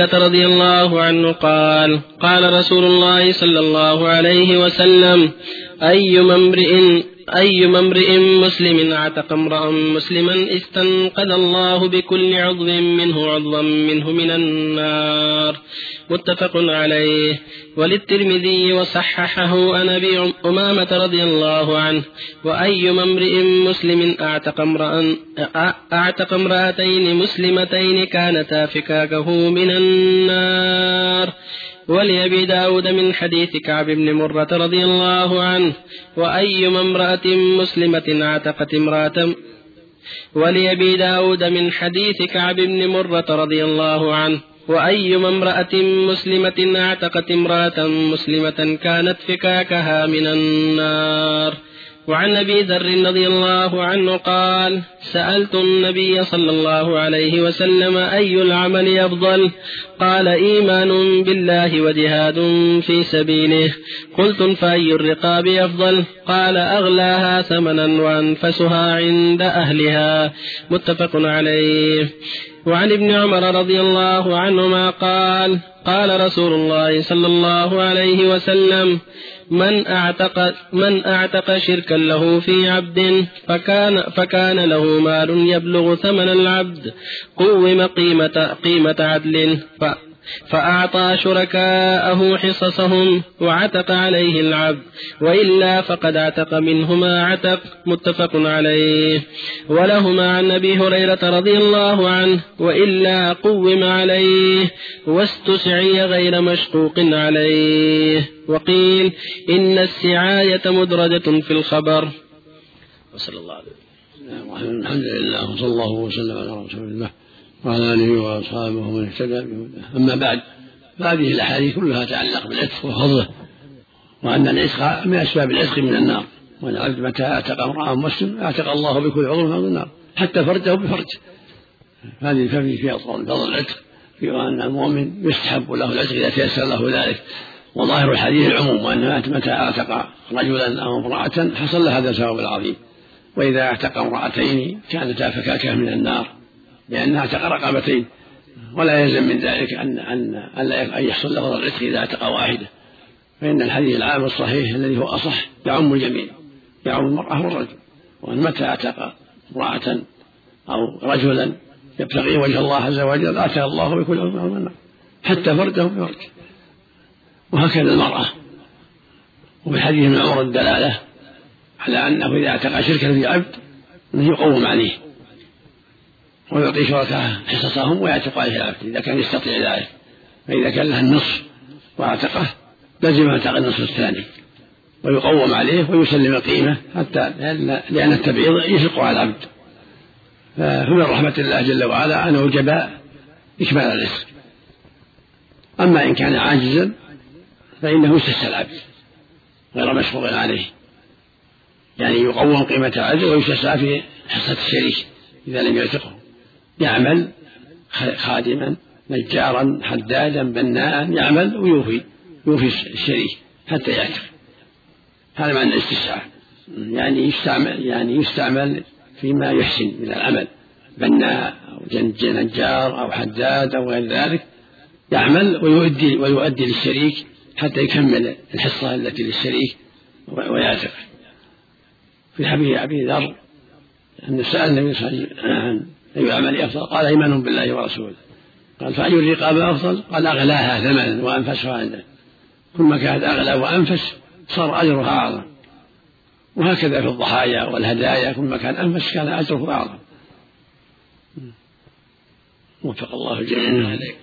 رضي الله عنه قال قال رسول الله صلى الله عليه وسلم أي امرئ أي امرئ مسلم اعتق امرأ مسلما استنقذ الله بكل عضو منه عضوا منه من النار. متفق عليه. وللترمذي وصححه عن أبي أمامة رضي الله عنه واي امرئ مسلم أعتق امرا أعتق امرأتين مسلمتين كانتا فكاكه من النار. ولأبي داود من حديث كعب بن مرة رضي الله عنه وأيما امرأة مسلمة اعتقت امرأة ولأبي داود من حديث كعب بن مرة رضي الله عنه وأيما امرأة مسلمة اعتقت امرأة مسلمة كانت فكاكها من النار. وعن أبي ذر رضي الله عنه قال سألت النبي صلى الله عليه وسلم أي العمل أفضل؟ قال إيمان بالله وجهاد في سبيله. قلت فأي الرقاب أفضل؟ قال أغلاها ثمنا وأنفسها عند أهلها. متفق عليه. وعن ابن عمر رضي الله عنهما قال قال رسول الله صلى الله عليه وسلم من اعتق من أعتق شركا له في عبد فكان فكان له مال يبلغ ثمن العبد قوم قيمة قيمة عدل فأعطى شركاءه حصصهم وعتق عليه العبد وإلا فقد عتق منه ما عتق متفق عليه. ولهما عن أبي هريرة رضي الله عنه وإلا قوم عليه واستسعي غير مشقوق عليه. وقيل إن السعاية مدرجة في الخبر. وصلى الله عليه وسلم. الحمد لله وصلى الله وسلم على رسول الله. وعلى آله وأصحابه ومن اهتدى أما بعد فهذه الأحاديث كلها تتعلق بالعتق وفضله وأن العتق من أسباب العتق من النار. وأن العبد متى أعتق امرأة مسلم أعتق الله بكل عضو من النار حتى فرجه بفرج هذه ففي فيها فضل العتق في أن المؤمن يستحب له العتق إذا تيسر له ذلك. وظاهر الحديث العموم وأن متى أعتق رجلا أو امرأة حصل له هذا الثواب العظيم. وإذا اعتق امرأتين كانتا فكاكة من النار. لأنها اعتق رقبتين. ولا يلزم من ذلك أن أن أن يحصل له الرزق إذا اعتق واحدة. فإن الحديث العام الصحيح الذي هو أصح يعم الجميع. يعم المرأة والرجل. وأن متى اعتق امرأة أو رجلا يبتغي وجه الله عز وجل آتاه الله بكل عذر من حتى فرده بفرج وهكذا المرأة. وفي حديث ابن عمر الدلالة على أنه إذا اعتق شركا في عبد أنه يقوم عليه. ويعطي شركاء حصصهم ويعتق عليه العبد إذا كان يستطيع ذلك. فإذا كان له النصف واعتقه لزم اعتق النصف الثاني. ويقوم عليه ويسلم القيمة حتى لأن التبعيض يشق على العبد. فمن رحمة الله جل وعلا أن أوجب إكمال الرزق. أما إن كان عاجزا فإنه يستسهل العبد غير مشغول عليه. يعني يقوم قيمة العبد ويستسعى في حصة الشريك إذا لم يعتقه. يعمل خادما نجارا حدادا بناء يعمل ويوفي يوفي الشريك حتى يعتق. هذا معنى الاستسعاف يعني يستعمل يعني يستعمل فيما يحسن من العمل. بناء أو نجار أو حداد أو غير ذلك يعمل ويؤدي ويؤدي للشريك حتى يكمل الحصة التي للشريك ويعتق. في حديث أبي ذر أن سأل النبي صلى الله عليه وسلم عن أي عمل أفضل؟ قال إيمان بالله ورسوله. قال فأي الرقاب أفضل؟ قال أغلاها ثمنا وأنفسها عنده كل ما كانت أغلى وأنفس صار أجرها أعظم. وهكذا في الضحايا والهدايا كل ما كان أنفس كان أجره أعظم. وفق الله الجميع عليك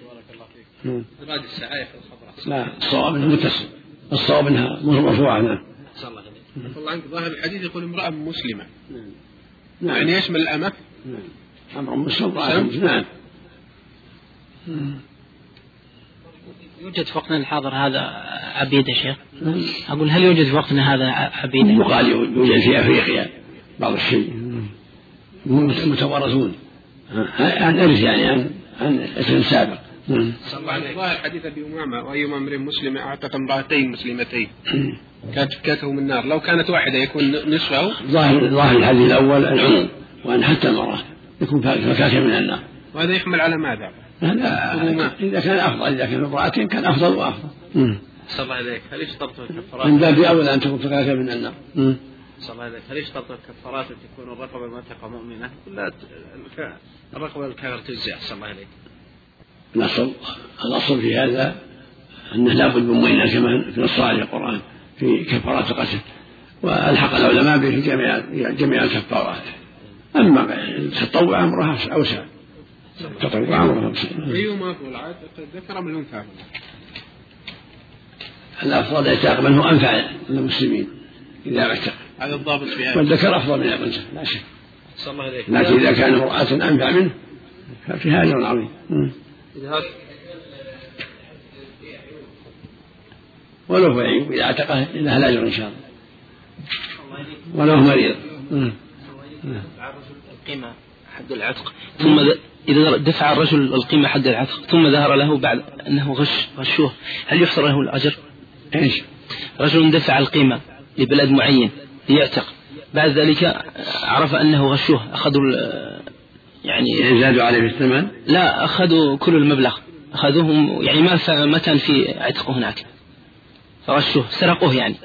بعد السعاية في الخبر. لا الصواب إنها متصل. الصواب إنها مرفوعة نعم. الله عنك ظاهر الحديث يقول امرأة مسلمة. نعم. يعني يشمل الأمة. نعم. أمر مسلم نعم يوجد في وقتنا الحاضر هذا عبيد يا شيخ؟ أقول هل يوجد في وقتنا هذا عبيد؟ يقال يوجد في أفريقيا بعض الشيء. متوارثون. عن إرث يعني عن عن اسم سابق نعم. ظاهر حديث أبي أمامة وايما امرئ مسلم اعتق امرأتين مسلمتين. كانت فكاته من النار. لو كانت واحدة يكون نصفه؟ ظاهر ظاهر الحديث الأول العموم وان حتى المرأة. يكون فكاكه من النار. وهذا يحمل على ماذا؟ هذا إذا كان أفضل إذا كان امرأتين كان أفضل وأفضل. صلى الله عليك. هل يشترط الكفارات؟ من باب أولى أن تكون فكاكة من النار. صلى الله عليك. هل يشترط الكفارات أن تكون الرقبة معتقة مؤمنة؟ ولا الرقبة الكافر تجزي أحسن الله عليك؟ الأصل الأصل في هذا أنه لابد من مؤمنة كما في نص عليه القرآن في كفارات القتل. وألحق العلماء به في جميع جميع الكفارات. أما التطوع أمرها اوسع التطوع أمرها. اوسع ايهما افضل عاد ذكر من الانثى الأفضل اعتاق من هو انفع للمسلمين إذا اعتق هذا الضابط في هذا. والذكر أفضل من الأنثى لا شك. الله عليه لكن إذا كان امرأة انفع منه ففي اجر عظيم ولو هو يعيب إذا اعتقه له الاجر إن شاء الله. ولو مريض. القيمة حق العتق ثم إذا دفع الرجل القيمة حق العتق ثم ظهر له بعد أنه غش غشوه هل يحصل له الأجر؟ إيش؟ رجل دفع القيمة لبلد معين ليعتق بعد ذلك عرف أنه غشوه أخذوا يعني زادوا عليه في الثمن؟ لا أخذوا كل المبلغ أخذوهم يعني ما ما كان في عتق هناك فغشوه سرقوه يعني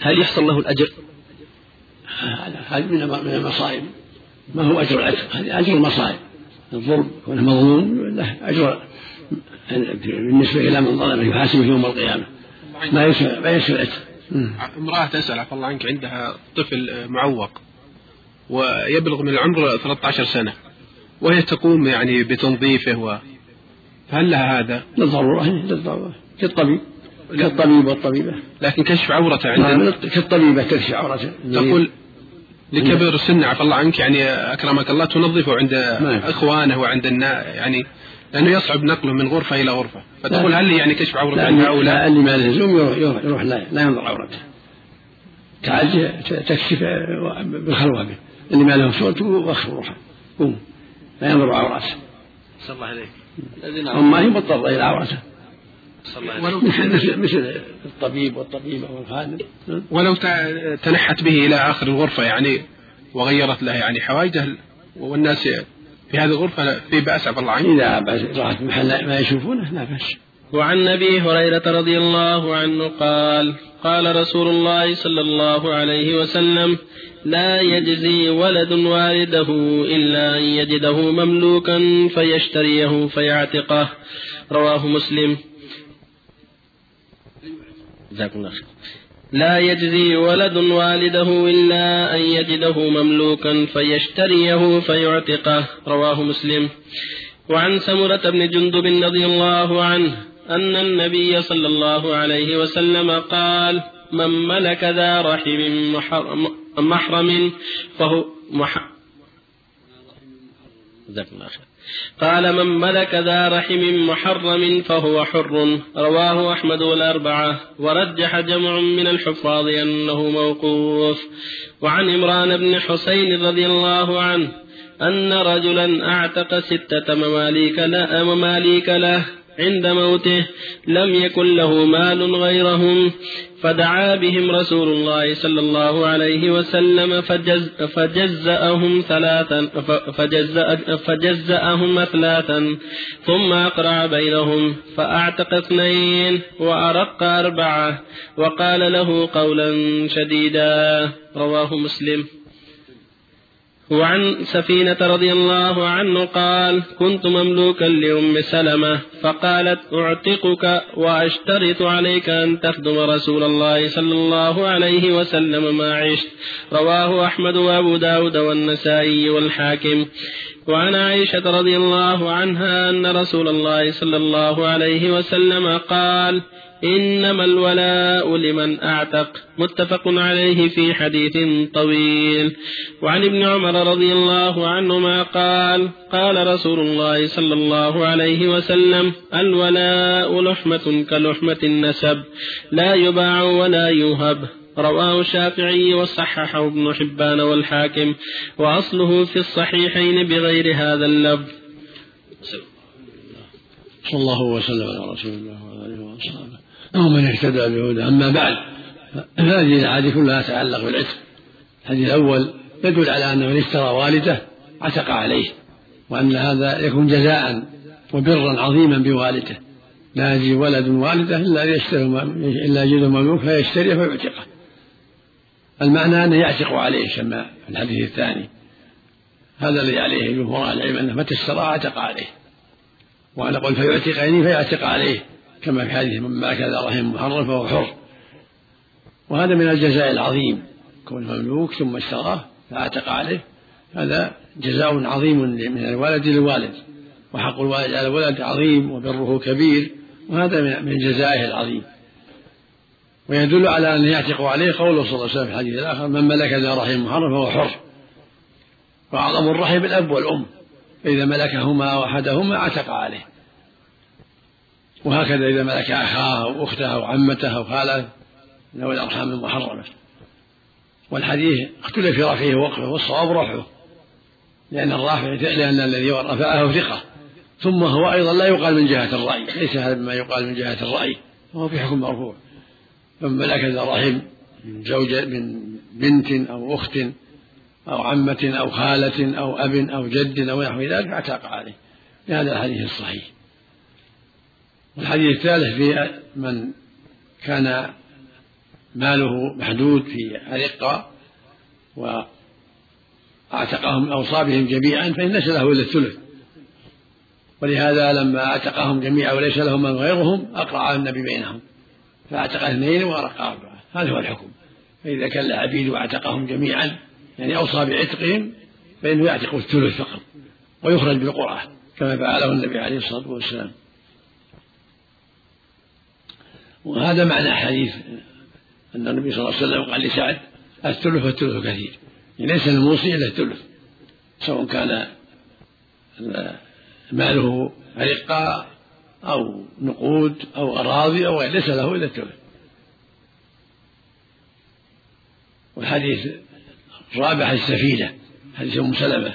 هل يحصل له الأجر؟ هذه من المصائب. ما هو أجر العتق هذه أجر المصائب. الظلم كونه مظلوم له أجر بالنسبة إلى من ظلمه يحاسبه يوم القيامة. ما يسوى ما يسوى العتق امرأة تسأل عفى الله عنك عندها طفل معوق ويبلغ من العمر 13 سنة وهي تقوم يعني بتنظيفه و فهل لها هذا؟ للضرورة للضرورة. كالطبيب. كالطبيب والطبيبة. لكن كشف عورته عندنا. كالطبيبة تكشف عورته تقول لكبر السن عفى الله عنك يعني أكرمك الله تنظفه عند إخوانه وعند الناس يعني لأنه يصعب نقله من غرفة إلى غرفة فتقول هل يعني كشف عورته عنها أو لا؟ اللي ما لزوم يروح, يروح لا, لا ينظر عورته تعال تكشف بالخلوه به اللي ما له صوت واخر روحه قوم لا ينظر عورته. صلى الله عليك. اما هي مضطره إلى عورته. ولو مثل مثل الطبيب والطبيبة والخادم ولو تنحت به إلى آخر الغرفة يعني وغيرت له يعني حوائجه والناس في هذه الغرفة في بأس عفى الله عنه. إذا راحت محل ما يشوفونه لا بأس. وعن أبي هريرة رضي الله عنه قال قال رسول الله صلى الله عليه وسلم لا يجزي ولد والده إلا أن يجده مملوكا فيشتريه فيعتقه. رواه مسلم. جزاكم الله خير. لا يجزي ولد والده إلا أن يجده مملوكا فيشتريه فيعتقه. رواه مسلم. وعن سمرة بن جندب رضي الله عنه أن النبي صلى الله عليه وسلم قال من ملك ذا رحم محرم فهو مح... جزاكم الله خير. قال من ملك ذا رحم محرم فهو حر. رواه أحمد والأربعة. ورجح جمع من الحفاظ أنه موقوف. وعن إمران بن حسين رضي الله عنه أن رجلا أعتق ستة مماليك مماليك له عند موته لم يكن له مال غيرهم فدعا بهم رسول الله صلى الله عليه وسلم فجز فجزأهم ثلاثا فجزأ فجزأهم ثلاثا ثم أقرع بينهم فأعتق اثنين وأرق أربعة وقال له قولا شديدا رواه مسلم. وعن سفينة رضي الله عنه قال كنت مملوكا لأم سلمة. فقالت أعتقك وأشترط عليك أن تخدم رسول الله صلى الله عليه وسلم ما عشت. رواه أحمد وأبو داود والنسائي والحاكم. وعن عائشة رضي الله عنها أن رسول الله صلى الله عليه وسلم قال إنما الولاء لمن أعتق متفق عليه في حديث طويل. وعن ابن عمر رضي الله عنهما قال قال رسول الله صلى الله عليه وسلم الولاء لحمة كلحمة النسب لا يباع ولا يوهب. رواه الشافعي وصححه ابن حبان والحاكم وأصله في الصحيحين بغير هذا اللفظ. صلى الله وسلم على رسول الله وعلى آله واصحابه ومن اهتدى بهدى أما بعد فهذه الأحاديث كلها تتعلق بالعتق. الحديث الأول يدل على أن من اشترى والده عتق عليه وأن هذا يكون جزاء وبرا عظيما بوالده. لا يجي ولد والده إلا يشتري إلا يجد مملوك فيشتريه فيعتقه. المعنى أنه يعتق عليه كما في الحديث الثاني. هذا الذي عليه جمهور العلم أنه متى اشترى اعتق عليه. وأنا قلت فيعتق عيني فيعتق عليه. كما في حديث من ذا رحم محرم فهو حر. وهذا من الجزاء العظيم. كون مملوك ثم اشتراه فاعتق عليه. هذا جزاء عظيم من الولد للوالد. وحق الوالد على الولد عظيم وبره كبير. وهذا من جزائه العظيم. ويدل على أن يعتق عليه قوله صلى الله عليه وسلم في الحديث الآخر من ملك ذا رحم محرم فهو حر. وأعظم الرحم الأب والأم. فإذا ملكهما أو أحدهما عتق عليه. وهكذا إذا ملك أخاه أو أخته أو عمته أو خاله ذوي الأرحام المحرمة. والحديث اختلف في رفعه ووقفه والصواب رفعه لأن الرافع لأن الذي رفعه ثقة. ثم هو أيضا لا يقال من جهة الرأي ليس هذا مما يقال من جهة الرأي وهو في حكم مرفوع. ثم ملك ذا رحم من زوجة من بنت أو أخت أو عمة أو خالة أو أب أو جد أو نحو ذلك اعتاق عليه. بهذا الحديث الصحيح. والحديث الثالث في من كان ماله محدود في أرقة وأعتقهم أوصى بهم جميعا فإن ليس له إلا الثلث. ولهذا لما أعتقهم جميعا وليس لهم من غيرهم أقرع النبي بينهم. فأعتق اثنين وأرق أربعة. هذا هو الحكم. فإذا كان العبيد وأعتقهم جميعا يعني أوصى بعتقهم فإنه يعتق الثلث فقط ويخرج بالقرعة كما فعله النبي عليه الصلاة والسلام. وهذا معنى حديث أن النبي صلى الله عليه وسلم قال لسعد الثلث والثلث كثير. يعني ليس للموصي إلا الثلث سواء كان ماله رقة أو نقود أو أراضي أو غير ليس له إلا الثلث. والحديث الرابع السفينة حديث أم سلمة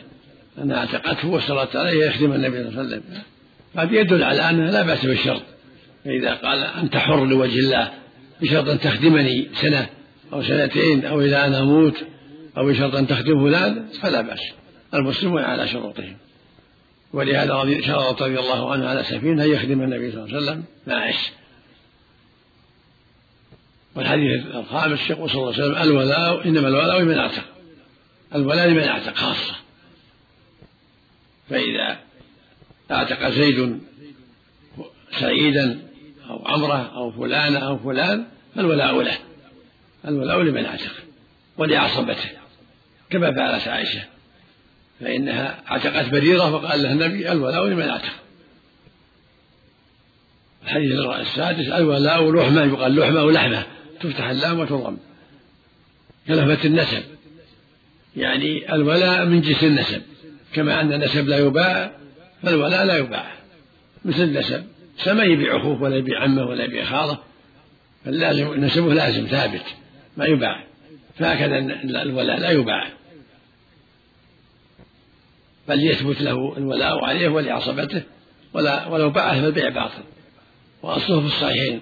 أنها اعتقته واشترطت عليه يخدم النبي صلى الله عليه وسلم. هذا يدل على أنه لا بأس بالشرط. فإذا قال أنت حر لوجه الله بشرط أن تخدمني سنة أو سنتين أو إلى أن أموت أو بشرط أن تخدم فلان فلا بأس. المسلمون على شروطهم. ولهذا شرط رضي الله عنه على سفينة يخدم النبي صلى الله عليه وسلم. معش والحديث الخامس يقول صلى الله عليه وسلم الولاء إنما الولاء لمن أعتق. الولاء لمن أعتق خاصة. فإذا أعتق زيد سعيدا أو عمرة أو فلانة أو فلان فالولاء له. الولاء لمن اعتق ولعصبته كما فعلت عائشة. فإنها اعتقت بريرة فقال لها النبي الولاء لمن اعتق الحديث السادس الولاء لحمة يقال لحمة ولحمة تفتح اللام وتضم. كلفة النسب. يعني الولاء من جنس النسب. كما أن النسب لا يباع فالولاء لا يباع. مثل النسب. فما يبيع أخوه ولا يبيع عمه ولا يبيع خاله. فاللازم نسبه لازم ثابت. ما يباع. فهكذا الولاء لا يباع. بل يثبت له الولاء عليه ولعصبته. ولا ولو باعه فالبيع باطل. وأصله في الصحيحين.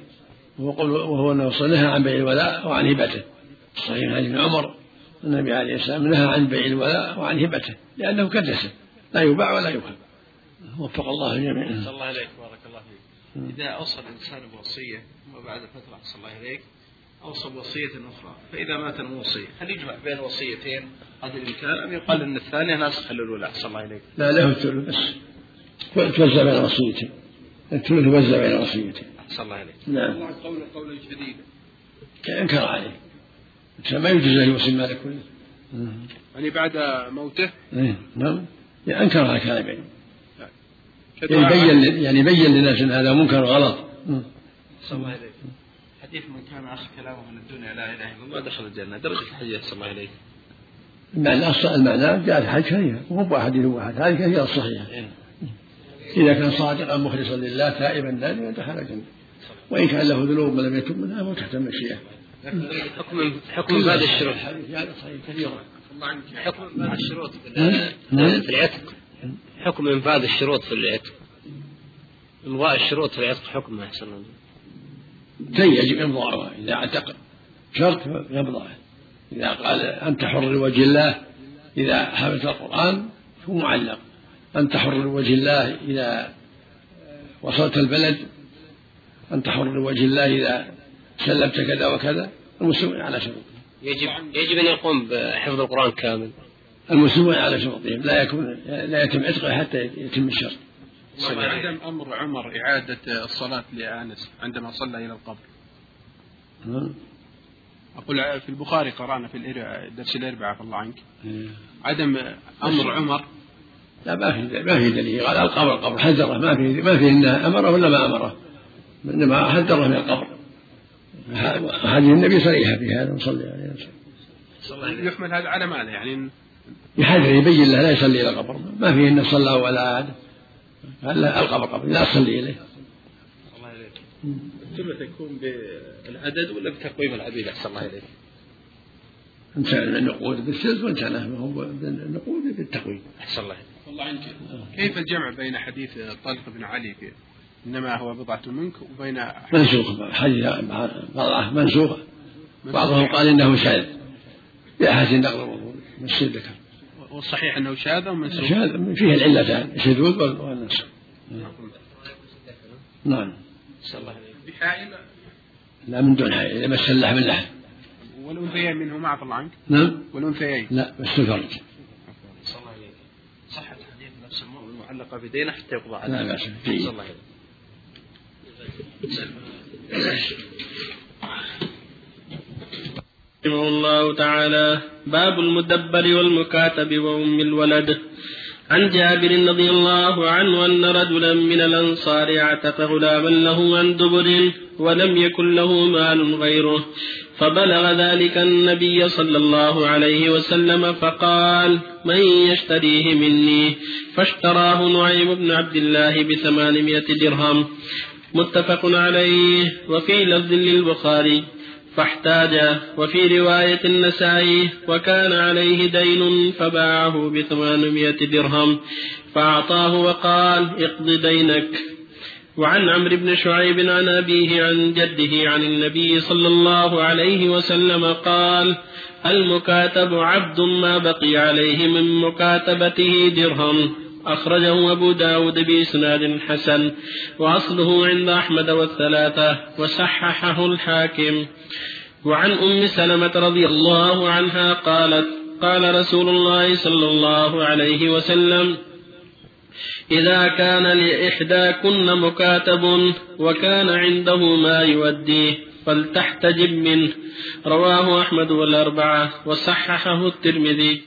وهو انه نهى عن بيع الولاء وعن هبته. الصحيح حديث عمر. النبي عليه السلام نهى عن بيع الولاء وعن هبته. لأنه كالجسد لا يباع ولا يوهب وفق الله الجميع. الله عليك بارك الله فيك. إذا اوصى الإنسان بوصية وبعد فترة أحسن الله إليك اوصى بوصية أخرى فإذا مات الموصي هل يجمع بين وصيتين قدر الإمكان أم يقال إن الثانية ناسخه للاولى أحسن الله إليك. لا له الثلث بس توزع بين وصيتين الثلث يوزع بين وصيتين. أحسن الله إليك. نعم. الله قوله قولا شديدا. انكر عليه. ما يجوز له يوصي المال كله. يعني بعد موته؟ إيه، نعم انكر على كلامين يعني بين يعني بين للناس إن هذا منكر وغلط صلى الله عليك حديث من كان اخر كلامه من الدنيا لا إله إلا الله. دخل الجنة درجة الحديث صلى الله عليه المعنى المعنى جاء في حديث كثير وهو احاديث واحد هذه كثيره الصحيحة؟ إذا كان صادقا مخلصا لله تائبا دائما دخل الجنة. وإن كان له ذنوب ولم يتب منها فهو تحت المشيئة. حكم حكم بعد الشروط. هذا صحيح كثيرا حكم بعد الشروط. نعم. في العتق. حكم انفاذ الشروط في العتق. امضاء الشروط في العتق حكم احسن يجب امضاؤها إذا اعتق شرط يمضاه إذا قال أنت حر لوجه الله إذا حفظت القرآن فهو معلق. أنت حر لوجه الله إذا وصلت البلد أنت حر لوجه الله إذا سلمت كذا وكذا المسلمون على شروطهم يجب يجب أن يقوم بحفظ القرآن كامل. المسلمون على شروطهم. لا يكون لا يتم عتقه حتى يتم الشرط. عدم أمر عمر إعادة الصلاة لأنس عندما صلى إلى القبر. أقول في البخاري قرأنا في الإر- درس الأربعاء في الله عنك. إيه. عدم أمر عمر؟ لا ما في ما في دليل. قال القبر القبر حذره. ما في ما في إنه أمره ولا ما أمره. إنما حذره من القبر. هذه النبي صريحة في هذا صلى عليه وسلم. يحمل هذا على ماذا يعني يحذر يبين له لا يصلي إلى القبر. ما فيه إنه صلى ولا عاد. قال له القبر. قبر لا تصلي إليه. الله التربة تكون بالعدد ولا بتقويم العبيد؟ أحسن الله إليك. انت النقود بالسلس ما هو النقود بالتقويم. أحسن الله الله عنك. كيف الجمع بين حديث طلق بن علي في إنما هو بضعة منك وبين منسوخ. حديث بعضها منسوخ. بعضهم قال إنه شاذ. بأحاديث النقل والوضوء مسجد ذكر والصحيح أنه شاذ أو منسوخ؟ شاذ فيه العلتان الشذوذ والنسخ. نعم. بحائل لا من دون حائل إذا مس اللحم اللحم. والأنثيين منه مع الله عنك. نعم. والأنثيين؟ لا بس الفرج. أحسن الله عليك صحة حديث نفس المؤمن المعلقة بدينه حتى يقضى عليه. لا بأس الله رحمه الله تعالى. باب المدبر والمكاتب وأم الولد. عن جابر رضي الله عنه أن رجلا من الأنصار اعتق غلاما له عن دبر ولم يكن له مال غيره. فبلغ ذلك النبي صلى الله عليه وسلم فقال من يشتريه مني؟ فاشتراه نعيم بن عبد الله بثمانمائة درهم. متفق عليه. وفي لفظ للبخاري فاحتاج. وفي رواية النسائي وكان عليه دين فباعه بثمانمائة درهم فأعطاه وقال اقض دينك. وعن عمرو بن شعيب عن أبيه عن جده عن النبي صلى الله عليه وسلم قال المكاتب عبد ما بقي عليه من مكاتبته درهم. أخرجه أبو داود بإسناد حسن وأصله عند أحمد والثلاثة وصححه الحاكم. وعن أم سلمة رضي الله عنها قالت قال رسول الله صلى الله عليه وسلم إذا كان لإحداكن مكاتب وكان عنده ما يوديه فلتحتجب منه. رواه أحمد والأربعة وصححه الترمذي.